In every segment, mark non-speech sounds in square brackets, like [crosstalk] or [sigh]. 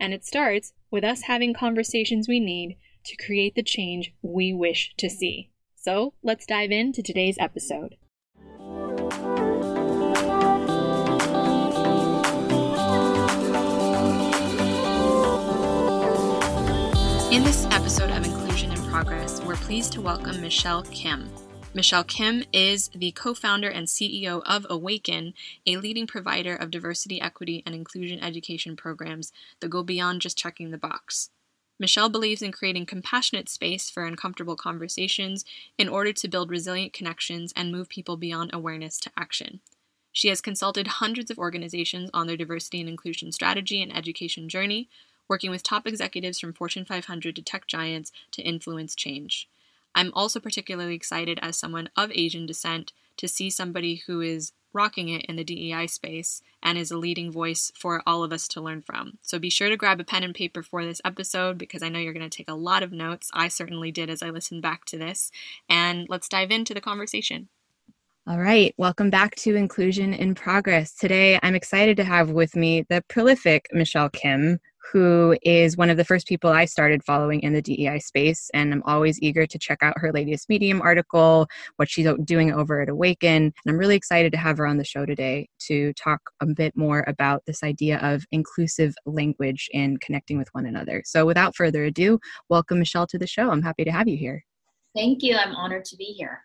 And it starts with us having conversations we need to create the change we wish to see. So let's dive into today's episode. In this episode of Inclusion in Progress, we're pleased to welcome Michelle Kim. Michelle Kim is the co founder and CEO of Awaken, a leading provider of diversity, equity, and inclusion education programs that go beyond just checking the box. Michelle believes in creating compassionate space for uncomfortable conversations in order to build resilient connections and move people beyond awareness to action. She has consulted hundreds of organizations on their diversity and inclusion strategy and education journey, working with top executives from Fortune 500 to tech giants to influence change. I'm also particularly excited as someone of Asian descent to see somebody who is rocking it in the DEI space and is a leading voice for all of us to learn from. So be sure to grab a pen and paper for this episode because I know you're going to take a lot of notes. I certainly did as I listened back to this. And let's dive into the conversation. All right, welcome back to Inclusion in Progress. Today, I'm excited to have with me the prolific Michelle Kim, who is one of the first people I started following in the DEI space. And I'm always eager to check out her latest Medium article, what she's doing over at Awaken. And I'm really excited to have her on the show today to talk a bit more about this idea of inclusive language and connecting with one another. So without further ado, welcome Michelle to the show. I'm happy to have you here. Thank you. I'm honored to be here.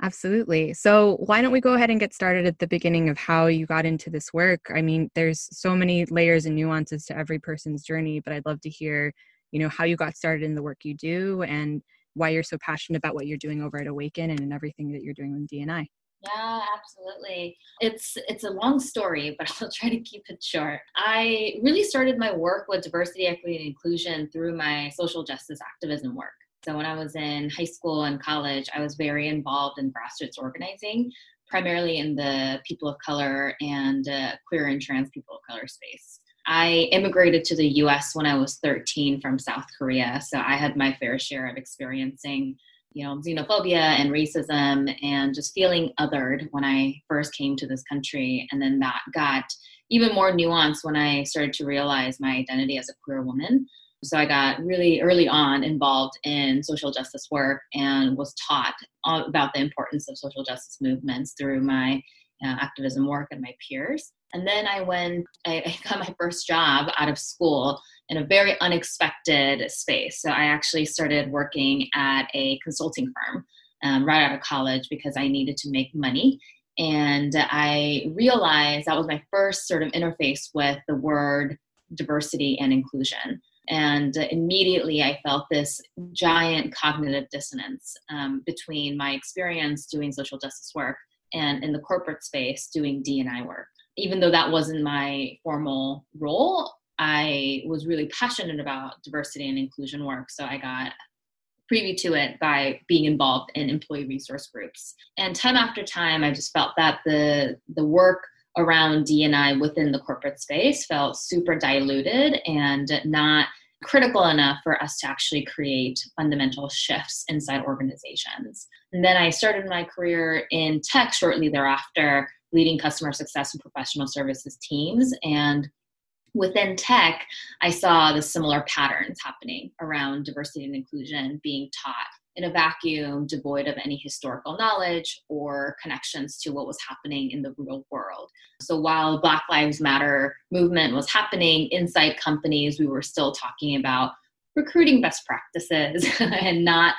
Absolutely. So, why don't we go ahead and get started at the beginning of how you got into this work? I mean, there's so many layers and nuances to every person's journey, but I'd love to hear, you know, how you got started in the work you do and why you're so passionate about what you're doing over at Awaken and in everything that you're doing with DNI. Yeah, absolutely. It's it's a long story, but [laughs] I'll try to keep it short. I really started my work with diversity, equity, and inclusion through my social justice activism work. So when I was in high school and college, I was very involved in grassroots organizing, primarily in the people of color and uh, queer and trans people of color space. I immigrated to the US when I was 13 from South Korea, so I had my fair share of experiencing you know xenophobia and racism and just feeling othered when i first came to this country and then that got even more nuanced when i started to realize my identity as a queer woman so I got really early on involved in social justice work and was taught about the importance of social justice movements through my uh, activism work and my peers. And then I went, I, I [laughs] got my first job out of school in a very unexpected space. So I actually started working at a consulting firm um, right out of college because I needed to make money. And I realized that was my first sort of interface with the word diversity and inclusion. And immediately I felt this giant cognitive dissonance um, between my experience doing social justice work and in the corporate space doing D&I work. Even though that wasn't my formal role, I was really passionate about diversity and inclusion work. So I got privy to it by being involved in employee resource groups. And time after time, I just felt that the the work around D&I within the corporate space felt super diluted and not critical enough for us to actually create fundamental shifts inside organizations. And then I started my career in tech shortly thereafter, leading customer success and professional services teams. And within tech, I saw the similar patterns happening around diversity and inclusion being taught in a vacuum devoid of any historical knowledge or connections to what was happening in the real world. So while Black Lives Matter movement was happening inside companies, we were still talking about recruiting best practices [laughs] and not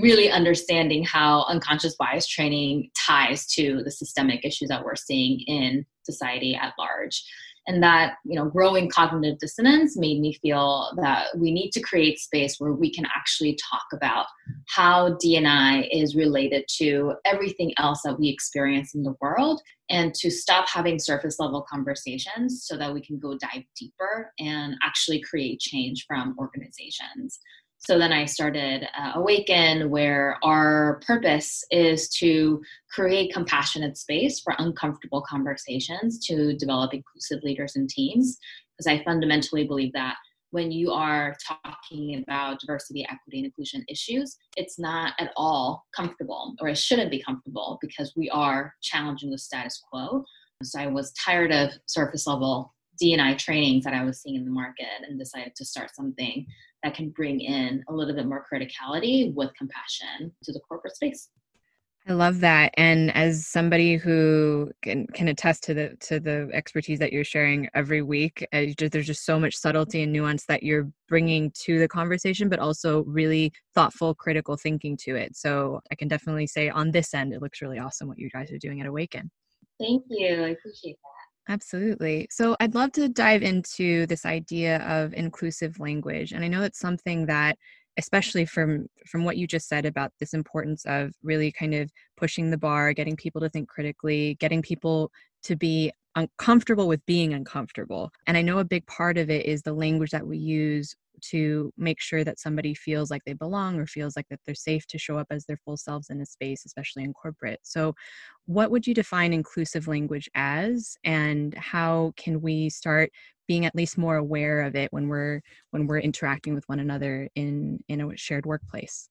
really understanding how unconscious bias training ties to the systemic issues that we're seeing in society at large and that you know growing cognitive dissonance made me feel that we need to create space where we can actually talk about how dni is related to everything else that we experience in the world and to stop having surface level conversations so that we can go dive deeper and actually create change from organizations so then I started uh, Awaken, where our purpose is to create compassionate space for uncomfortable conversations to develop inclusive leaders and teams. Because I fundamentally believe that when you are talking about diversity, equity, and inclusion issues, it's not at all comfortable, or it shouldn't be comfortable, because we are challenging the status quo. So I was tired of surface level D&I trainings that I was seeing in the market and decided to start something that can bring in a little bit more criticality with compassion to the corporate space. I love that. And as somebody who can, can attest to the to the expertise that you're sharing every week, uh, just, there's just so much subtlety and nuance that you're bringing to the conversation, but also really thoughtful, critical thinking to it. So I can definitely say on this end, it looks really awesome what you guys are doing at Awaken. Thank you. I appreciate that. Absolutely. So I'd love to dive into this idea of inclusive language. And I know it's something that especially from from what you just said about this importance of really kind of pushing the bar, getting people to think critically, getting people to be uncomfortable with being uncomfortable. And I know a big part of it is the language that we use to make sure that somebody feels like they belong or feels like that they're safe to show up as their full selves in a space especially in corporate so what would you define inclusive language as and how can we start being at least more aware of it when we're when we're interacting with one another in in a shared workplace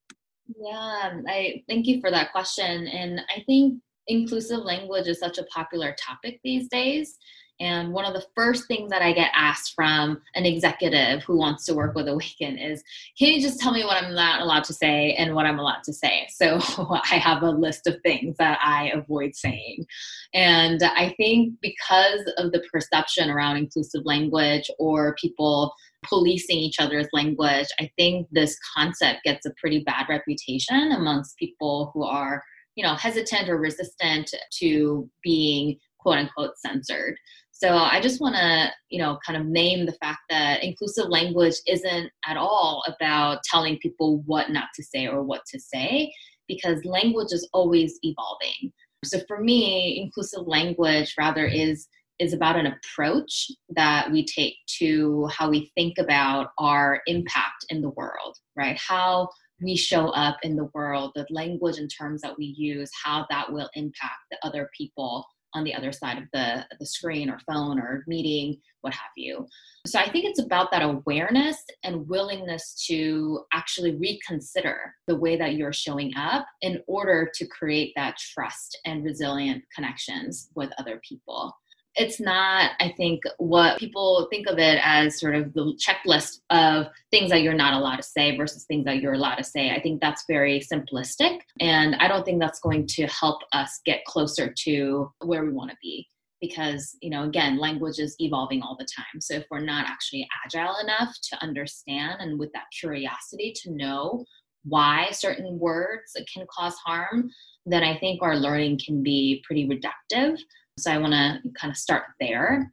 yeah i thank you for that question and i think inclusive language is such a popular topic these days and one of the first things that I get asked from an executive who wants to work with Awaken is, can you just tell me what I'm not allowed to say and what I'm allowed to say? So [laughs] I have a list of things that I avoid saying. And I think because of the perception around inclusive language or people policing each other's language, I think this concept gets a pretty bad reputation amongst people who are you know hesitant or resistant to being quote unquote censored so I just want to, you know, kind of name the fact that inclusive language isn't at all about telling people what not to say or what to say, because language is always evolving. So for me, inclusive language rather is is about an approach that we take to how we think about our impact in the world, right? How we show up in the world, the language and terms that we use, how that will impact the other people on the other side of the, the screen or phone or meeting, what have you. So I think it's about that awareness and willingness to actually reconsider the way that you're showing up in order to create that trust and resilient connections with other people it's not i think what people think of it as sort of the checklist of things that you're not allowed to say versus things that you're allowed to say. I think that's very simplistic and i don't think that's going to help us get closer to where we want to be because you know again language is evolving all the time. So if we're not actually agile enough to understand and with that curiosity to know why certain words can cause harm then i think our learning can be pretty reductive so I want to kind of start there.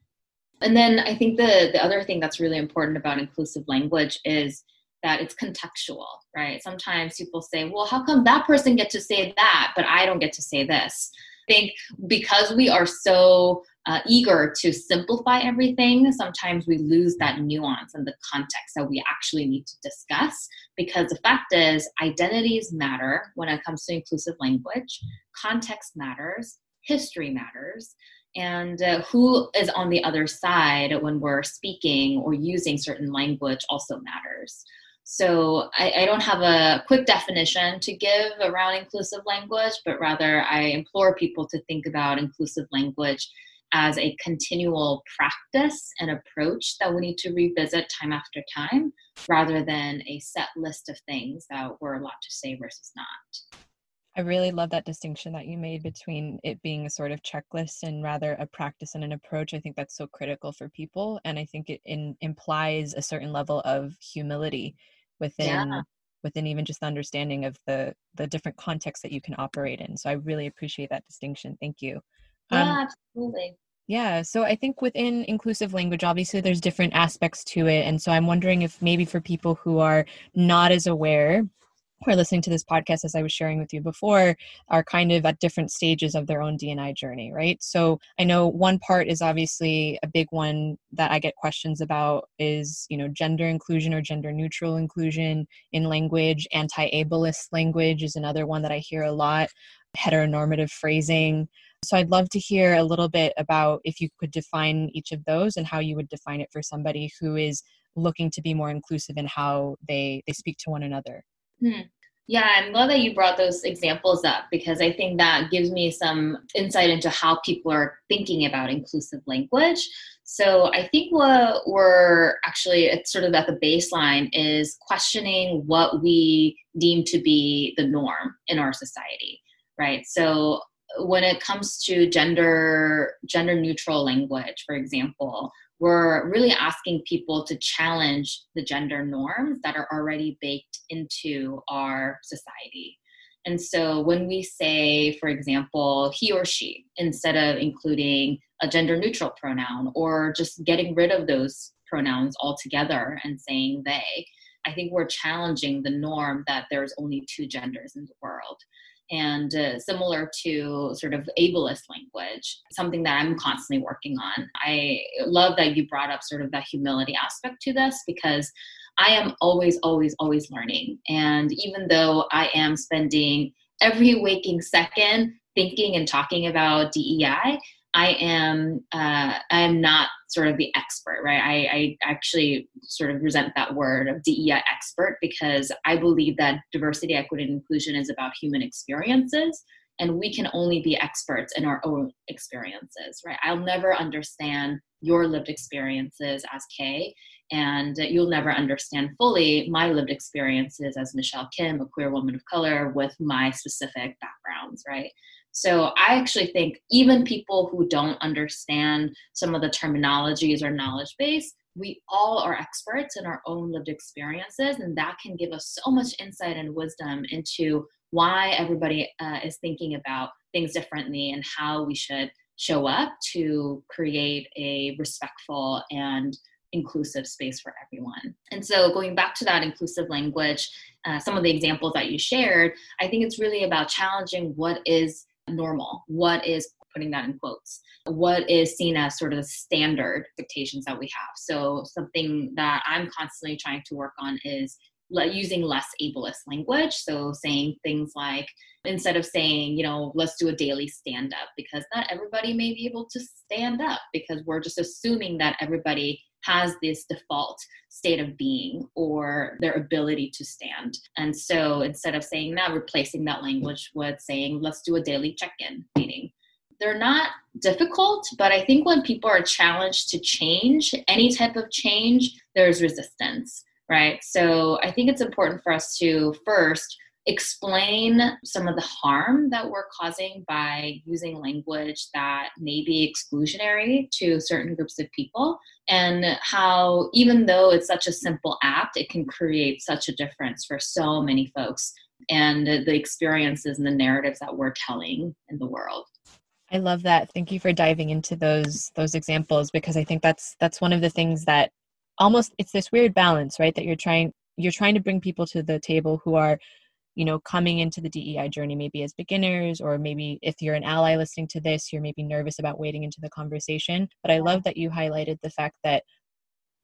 And then I think the the other thing that's really important about inclusive language is that it's contextual, right? Sometimes people say, "Well, how come that person get to say that, but I don't get to say this?" I think because we are so uh, eager to simplify everything, sometimes we lose that nuance and the context that we actually need to discuss. Because the fact is, identities matter when it comes to inclusive language, context matters, history matters and uh, who is on the other side when we're speaking or using certain language also matters. So I, I, don't have a quick definition to give around inclusive language, but rather I implore people to think about inclusive language as a continual practice and approach that we need to revisit time after time rather than a set list of things that we're allowed to say versus not. I really love that distinction that you made between it being a sort of checklist and rather a practice and an approach. I think that's so critical for people. And I think it in, implies a certain level of humility within yeah. within even just the understanding of the the different contexts that you can operate in so i really appreciate that distinction thank you yeah um, absolutely yeah so i think within inclusive language obviously there's different aspects to it and so i'm wondering if maybe for people who are not as aware who are listening to this podcast, as I was sharing with you before, are kind of at different stages of their own DNI journey, right? So I know one part is obviously a big one that I get questions about is, you know, gender inclusion or gender neutral inclusion in language. Anti ableist language is another one that I hear a lot, heteronormative phrasing. So I'd love to hear a little bit about if you could define each of those and how you would define it for somebody who is looking to be more inclusive in how they, they speak to one another. Hmm. Yeah, I'm glad that you brought those examples up because I think that gives me some insight into how people are thinking about inclusive language. So I think what we're actually it's sort of at the baseline is questioning what we deem to be the norm in our society, right? So when it comes to gender gender neutral language, for example, we're really asking people to challenge the gender norms that are already baked into our society. And so when we say, for example, he or she, instead of including a gender neutral pronoun or just getting rid of those pronouns altogether and saying they, I think we're challenging the norm that there's only two genders in the world and uh, similar to sort of ableist language, something that I'm constantly working on. I love that you brought up sort of that humility aspect to this because I am always, always, always learning. And even though I am spending every waking second thinking and talking about DEI, I am uh, I am not sort of the expert, right? I, I actually sort of resent that word of DEI expert because I believe that diversity, equity, and inclusion is about human experiences, and we can only be experts in our own experiences, right? I'll never understand your lived experiences as Kay, and you'll never understand fully my lived experiences as Michelle Kim, a queer woman of color with my specific backgrounds, right? So I actually think even people who don't understand some of the terminologies or knowledge base, we all are experts in our own lived experiences, and that can give us so much insight and wisdom into why everybody uh, is thinking about things differently and how we should show up to create a respectful and inclusive space for everyone. And so, going back to that inclusive language, uh, some of the examples that you shared, I think it's really about challenging what is normal? What is putting that in quotes? What is seen as sort of the standard expectations that we have? So, something that I'm constantly trying to work on is using less ableist language. So, saying things like, instead of saying, you know, let's do a daily stand up, because not everybody may be able to stand up because we're just assuming that everybody has this default state of being or their ability to stand. And so instead of saying that, replacing that language with saying, let's do a daily check in meeting. They're not difficult, but I think when people are challenged to change, any type of change, there's resistance, right? So I think it's important for us to first explain some of the harm that we're causing by using language that may be exclusionary to certain groups of people, and how, even though it's such a simple act, it can create such a difference for so many folks and the experiences and the narratives that we're telling in the world. I love that. Thank you for diving into those those examples because I think that's that's one of the things that almost it's this weird balance, right? That you're trying you're trying to bring people to the table who are you know coming into the dei journey maybe as beginners or maybe if you're an ally listening to this you're maybe nervous about wading into the conversation but i love that you highlighted the fact that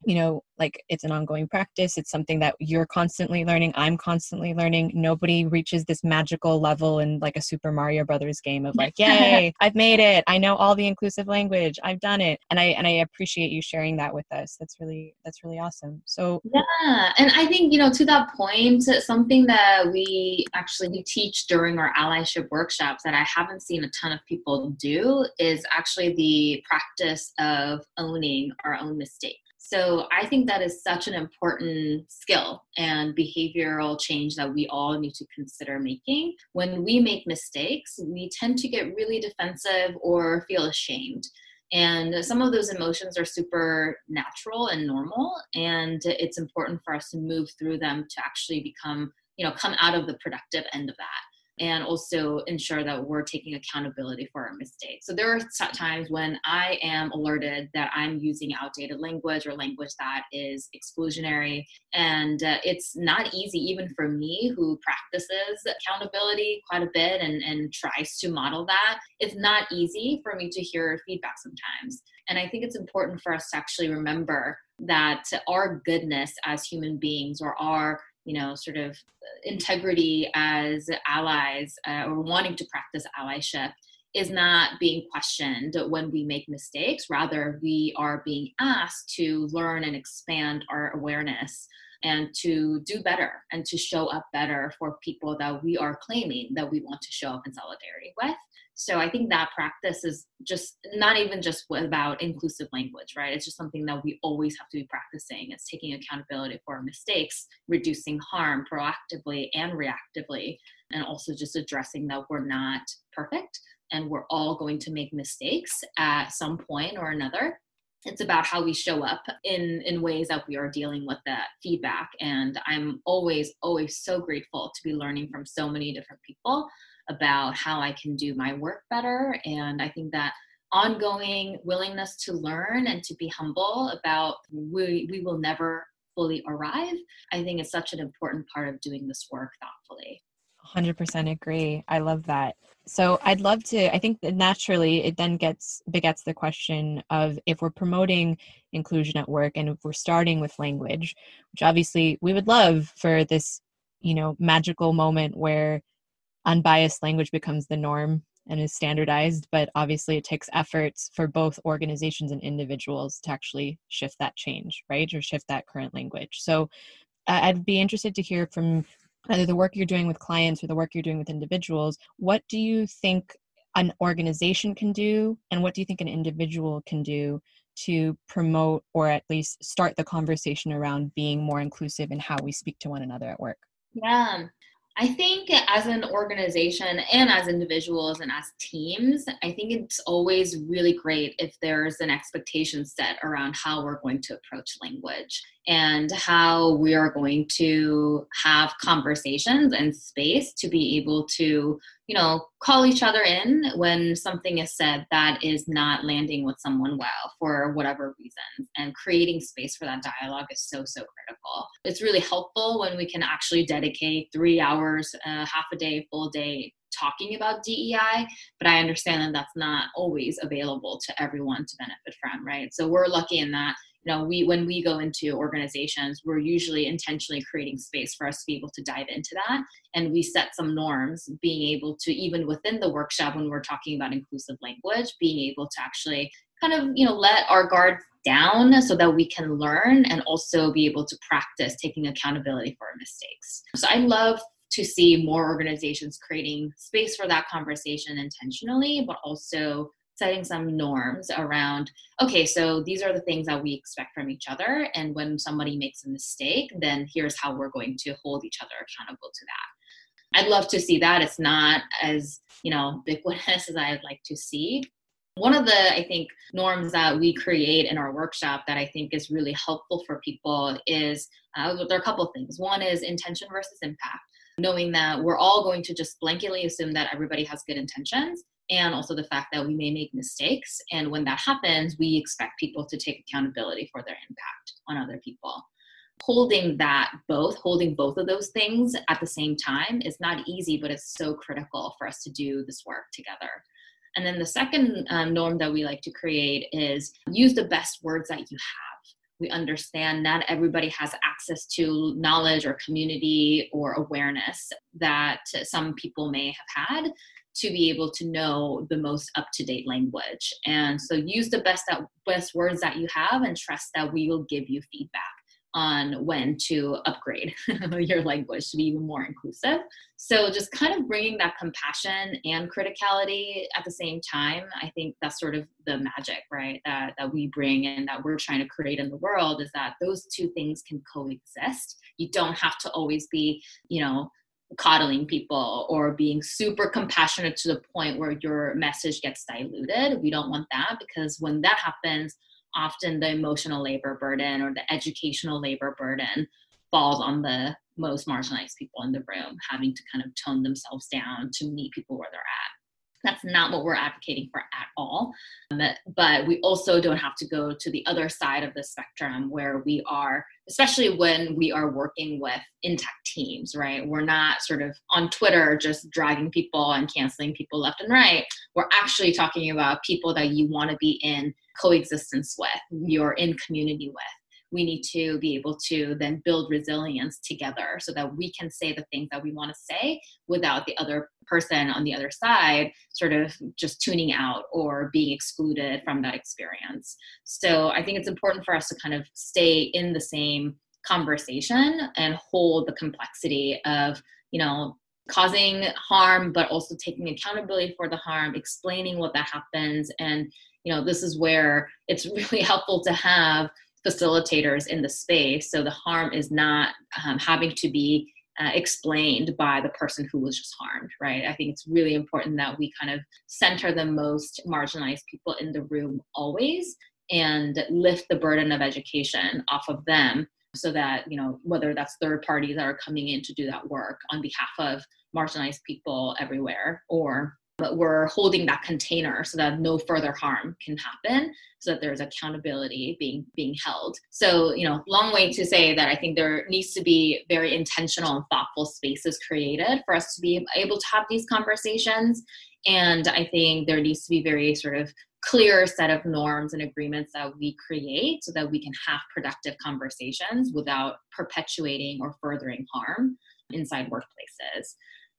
you know like it's an ongoing practice it's something that you're constantly learning i'm constantly learning nobody reaches this magical level in like a super mario brothers game of like yay [laughs] i've made it i know all the inclusive language i've done it and i and i appreciate you sharing that with us that's really that's really awesome so yeah and i think you know to that point something that we actually we teach during our allyship workshops that i haven't seen a ton of people do is actually the practice of owning our own mistakes so I think that is such an important skill and behavioral change that we all need to consider making. When we make mistakes, we tend to get really defensive or feel ashamed. And some of those emotions are super natural and normal. And it's important for us to move through them to actually become, you know, come out of the productive end of that and also ensure that we're taking accountability for our mistakes. So there are times when I am alerted that I'm using outdated language or language that is exclusionary. And uh, it's not easy, even for me who practices accountability quite a bit and, and tries to model that. It's not easy for me to hear feedback sometimes. And I think it's important for us to actually remember that our goodness as human beings or our you know, sort of integrity as allies uh, or wanting to practice allyship is not being questioned when we make mistakes. Rather, we are being asked to learn and expand our awareness and to do better and to show up better for people that we are claiming that we want to show up in solidarity with. So I think that practice is just not even just about inclusive language, right? It's just something that we always have to be practicing. It's taking accountability for our mistakes, reducing harm proactively and reactively, and also just addressing that we're not perfect and we're all going to make mistakes at some point or another it's about how we show up in in ways that we are dealing with that feedback and i'm always always so grateful to be learning from so many different people about how I can do my work better. And I think that ongoing willingness to learn and to be humble about we, we will never fully arrive, I think is such an important part of doing this work thoughtfully. 100% agree. I love that. So I'd love to I think that naturally it then gets begets the question of if we're promoting inclusion at work and if we're starting with language, which obviously we would love for this, you know, magical moment where unbiased language becomes the norm and is standardized but obviously it takes efforts for both organizations and individuals to actually shift that change right? Or shift that current language. So i'd be interested to hear from either the work you're doing with clients or the work you're doing with individuals what do you think an organization can do and what do you think an individual can do to promote or at least start the conversation around being more inclusive in how we speak to one another at work? Yeah I think as an organization and as individuals and as teams, I think it's always really great if there's an expectation set around how we're going to approach language and how we are going to have conversations and space to be able to you know call each other in when something is said that is not landing with someone well for whatever reasons and creating space for that dialogue is so so critical it's really helpful when we can actually dedicate three hours uh, half a day full day talking about DEI, but I understand that that's not always available to everyone to benefit from, right? So we're lucky in that you know we when we go into organizations we're usually intentionally creating space for us to be able to dive into that. And we set some norms being able to even within the workshop when we're talking about inclusive language being able to actually kind of you know let our guard down so that we can learn and also be able to practice taking accountability for our mistakes. So i love to see more organizations creating space for that conversation intentionally but also setting some norms around okay so these are the things that we expect from each other and when somebody makes a mistake then here's how we're going to hold each other accountable to that. I'd love to see that. It's not as you know ubiquitous [laughs] as i'd like to see. One of the i think norms that we create in our workshop that i think is really helpful for people is uh, there are a couple things. One is intention versus impact. Knowing that we're all going to just blanketly assume that everybody has good intentions and also the fact that we may make mistakes. And when that happens, we expect people to take accountability for their impact on other people. Holding that both, holding both of those things at the same time is not easy, but it's so critical for us to do this work together. And then the second um, norm that we like to create is use the best words that you have. We understand not everybody has access to knowledge or community or awareness that some people may have had to be able to know the most up to date language. And so use the best that best words that you have and trust that we will give you feedback on when to upgrade [laughs] your language to be even more inclusive. So just kind of bringing that compassion and criticality at the same time, I think that's sort of the magic, right? That that we bring and that we're trying to create in the world is that those two things can coexist. You don't have to always be, you know, coddling people or being super compassionate to the point where your message gets diluted. We don't want that because when that happens, often the emotional labor burden or the educational labor burden falls on the most marginalized people in the room, having to kind of tone themselves down to meet people where they're at. That's not what we're advocating for at all. Um, but we also don't have to go to the other side of the spectrum where we are, especially when we are working with intact teams, right? We're not sort of on Twitter just dragging people and canceling people left and right. We're actually talking about people that you want to be in coexistence with, you're in community with we need to be able to then build resilience together so that we can say the things that we want to say without the other person on the other side sort of just tuning out or being excluded from that experience. So I think it's important for us to kind of stay in the same conversation and hold the complexity of, you know, causing harm but also taking accountability for the harm explaining what that happens and you know this is where it's [laughs] really helpful to have facilitators in the space. So the harm is not um, having to be uh, explained by the person who was just harmed right? I think it's really important that we kind of center the most marginalized people in the room always and lift the burden of education off of them so that you know whether that's third parties that are coming in to do that work on behalf of marginalized people everywhere or but we're holding that container so that no further harm can happen so that there's accountability being being held. So you know long way to say that i think there needs to be very intentional and thoughtful spaces created for us to be able to have these conversations. And i think there needs to be very sort of clear set of norms and agreements that we create so that we can have productive conversations without perpetuating or furthering harm inside workplaces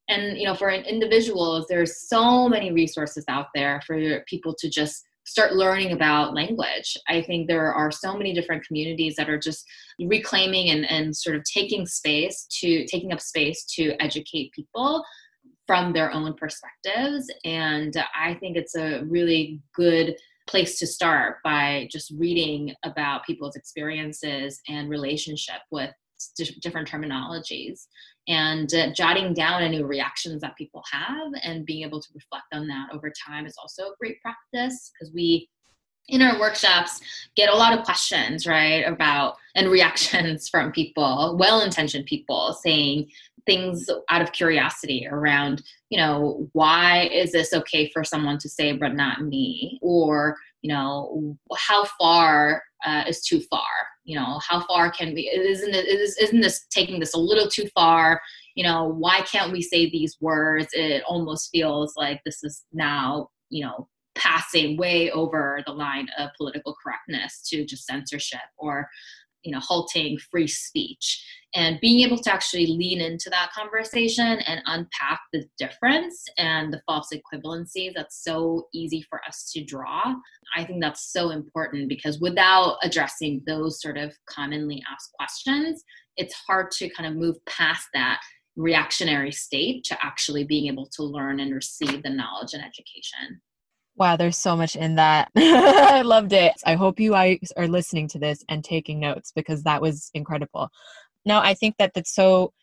and you know for individuals there's so many resources out there for people to just start learning about language i think there are so many different communities that are just reclaiming and, and sort of taking space to taking up space to educate people from their own perspectives. And i think it's a really good place to start by just reading about people's experiences and relationship with different terminologies and uh, jotting down any reactions that people have and being able to reflect on that over time is also a great practice because we in our workshops get a lot of questions right about and reactions [laughs] from people well-intentioned people saying things out of curiosity around you know why is this okay for someone to say but not me? Or you know how far uh, is too far you know how far can we isn't it is, isn't this taking this a little too far? You know why can't we say these words? It almost feels like this is now you know passing way over the line of political correctness to just censorship or you know halting free speech. And being able to actually lean into that conversation and unpack the difference and the false equivalency that's so easy for us to draw i think that's so important because without addressing those sort of commonly asked questions it's hard to kind of move past that reactionary state to actually being able to learn and receive the knowledge and education Wow, there's so much in that. [laughs] I loved it. I hope you guys are listening to this and taking notes because that was incredible. No, I think that that's so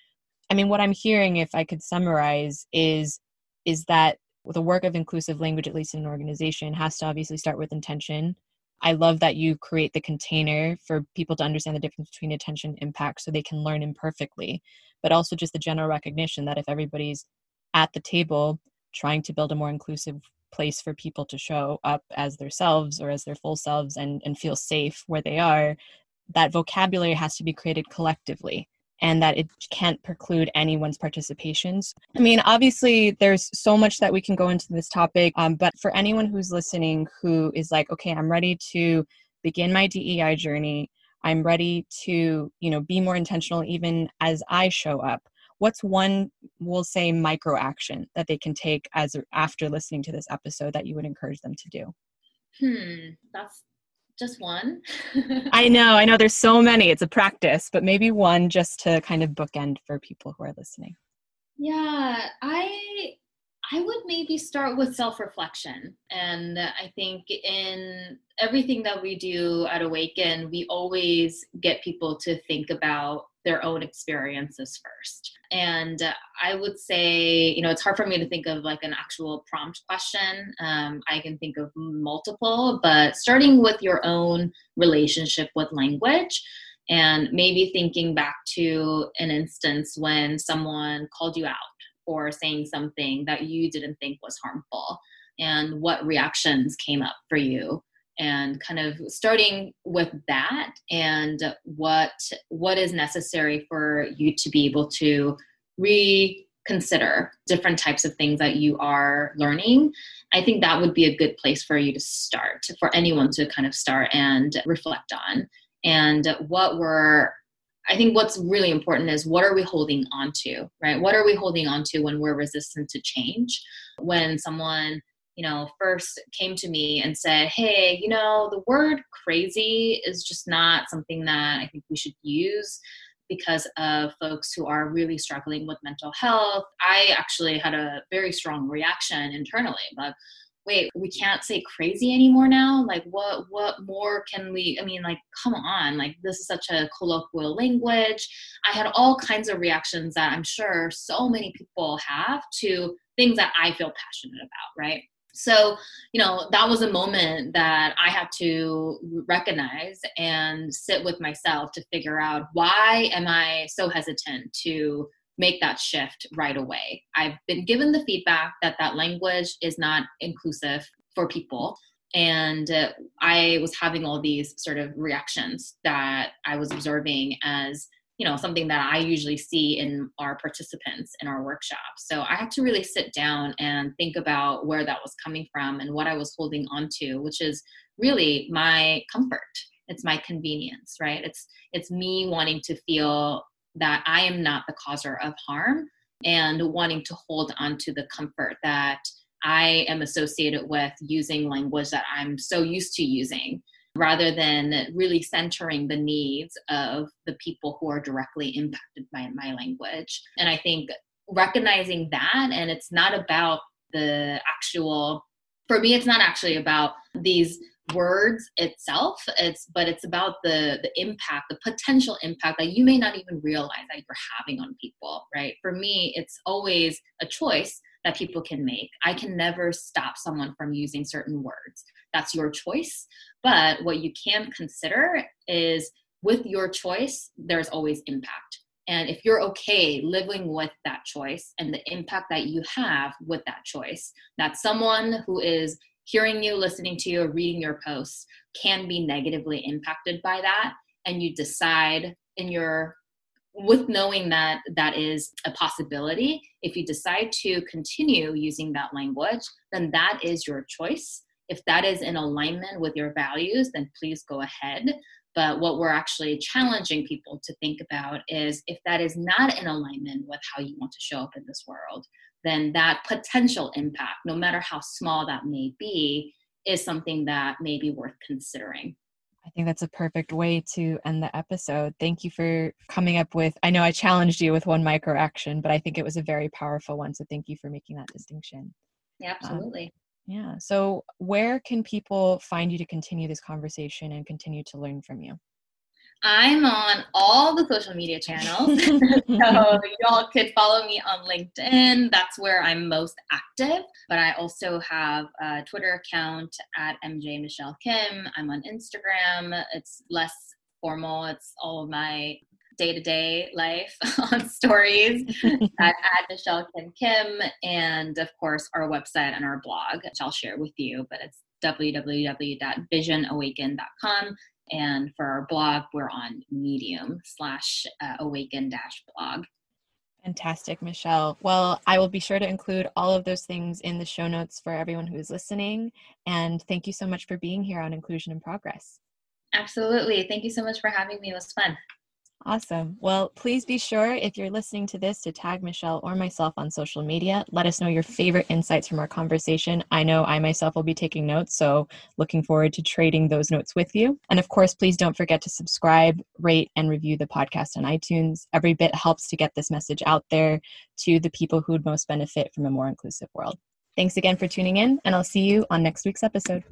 I mean what I'm hearing if I could summarize is is that the work of inclusive language at least in an organization has to obviously start with intention. I love that you create the container for people to understand the difference between intention and impact so they can learn imperfectly, but also just the general recognition that if everybody's at the table trying to build a more inclusive place for people to show up as themselves or as their full selves and, and feel safe where they are, that vocabulary has to be created collectively and that it can't preclude anyone's participations. I mean, obviously, there's so much that we can go into this topic, um, but for anyone who's listening who is like, okay, I'm ready to begin my DEI journey, I'm ready to, you know, be more intentional even as I show up what's one we'll say micro action that they can take as after listening to this episode that you would encourage them to do? Hmm that's just one. [laughs] I know i know there's so many it's a practice but maybe one just to kind of bookend for people who are listening. Yeah i I would maybe start with self reflection. And I think in everything that we do at Awaken, we always get people to think about their own experiences first. And I would say, you know, it's hard for me to think of like an actual prompt question. Um, I can think of multiple, but starting with your own relationship with language and maybe thinking back to an instance when someone called you out or saying something that you didn't think was harmful and what reactions came up for you and kind of starting with that and what what is necessary for you to be able to reconsider different types of things that you are learning. I think that would be a good place for you to start for anyone to kind of start and reflect on. And what we're I think what's really important is what are we holding on to, right? What are we holding on to when we're resistant to change? When someone, you know, first came to me and said, hey, you know, the word crazy is just not something that I think we should use because of folks who are really struggling with mental health. I actually had a very strong reaction internally, but wait we can't say crazy anymore now? Like what what more can we i mean like come on like this is such a colloquial language. I had all kinds of reactions that i'm sure so many people have to things that i feel passionate about right? So you know that was a moment that i had to recognize and sit with myself to figure out why am i so hesitant to make that shift right away. I've been given the feedback that that language is not inclusive for people. And uh, I was having all these sort of reactions that I was observing as you know something that i usually see in our participants in our workshop. so i had to really sit down and think about where that was coming from and what i was holding on to which is really my comfort it's my convenience right it's it's me wanting to feel that I am not the causer of harm and wanting to hold on to the comfort that I am associated with using language that I'm so used to using rather than really centering the needs of the people who are directly impacted by my language. And I think recognizing that, and it's not about the actual, for me, it's not actually about these words itself it's but it's about the the impact the potential impact that you may not even realize that you're having on people right? For me it's always a choice that people can make. I can never stop someone from using certain words. That's your choice but what you can consider is with your choice there's always impact. And if you're okay living with that choice and the impact that you have with that choice, that someone who is hearing you, listening to you, or reading your posts can be negatively impacted by that. And you decide in your with knowing that that is a possibility, if you decide to continue using that language, then that is your choice. If that is in alignment with your values, then please go ahead. But what we're actually challenging people to think about is if that is not in alignment with how you want to show up in this world, then that potential impact, no matter how small that may be, is something that may be worth considering. I think that's a perfect way to end the episode. Thank you for coming up with. I know I challenged you with one micro action, but I think it was a very powerful one. So thank you for making that distinction. Yeah, um, absolutely. Um, yeah. So, where can people find you to continue this conversation and continue to learn from you? I'm on all the social media channels. [laughs] so y'all could follow me on LinkedIn. That's where I'm most active. But I also have a Twitter account at MJ Michelle Kim. I'm on Instagram. It's less formal. It's all of my day-to-day life [laughs] on stories [laughs] at, at Michelle Kim Kim. And of course our website and our blog, which I'll share with you, but it's www.visionawaken.com and for our blog, we're on Medium slash uh, awaken dash blog. Fantastic, Michelle. Well, I will be sure to include all of those things in the show notes for everyone who is listening. And thank you so much for being here on Inclusion in Progress. Absolutely. Thank you so much for having me. It was fun. Awesome. Well, please be sure if you're listening to this to tag Michelle or myself on social media. Let us know your favorite insights from our conversation. I know I myself will be taking notes, so looking forward to trading those notes with you. And of course, please don't forget to subscribe, rate, and review the podcast on iTunes. Every bit helps to get this message out there to the people who would most benefit from a more inclusive world. Thanks again for tuning in, and I'll see you on next week's episode.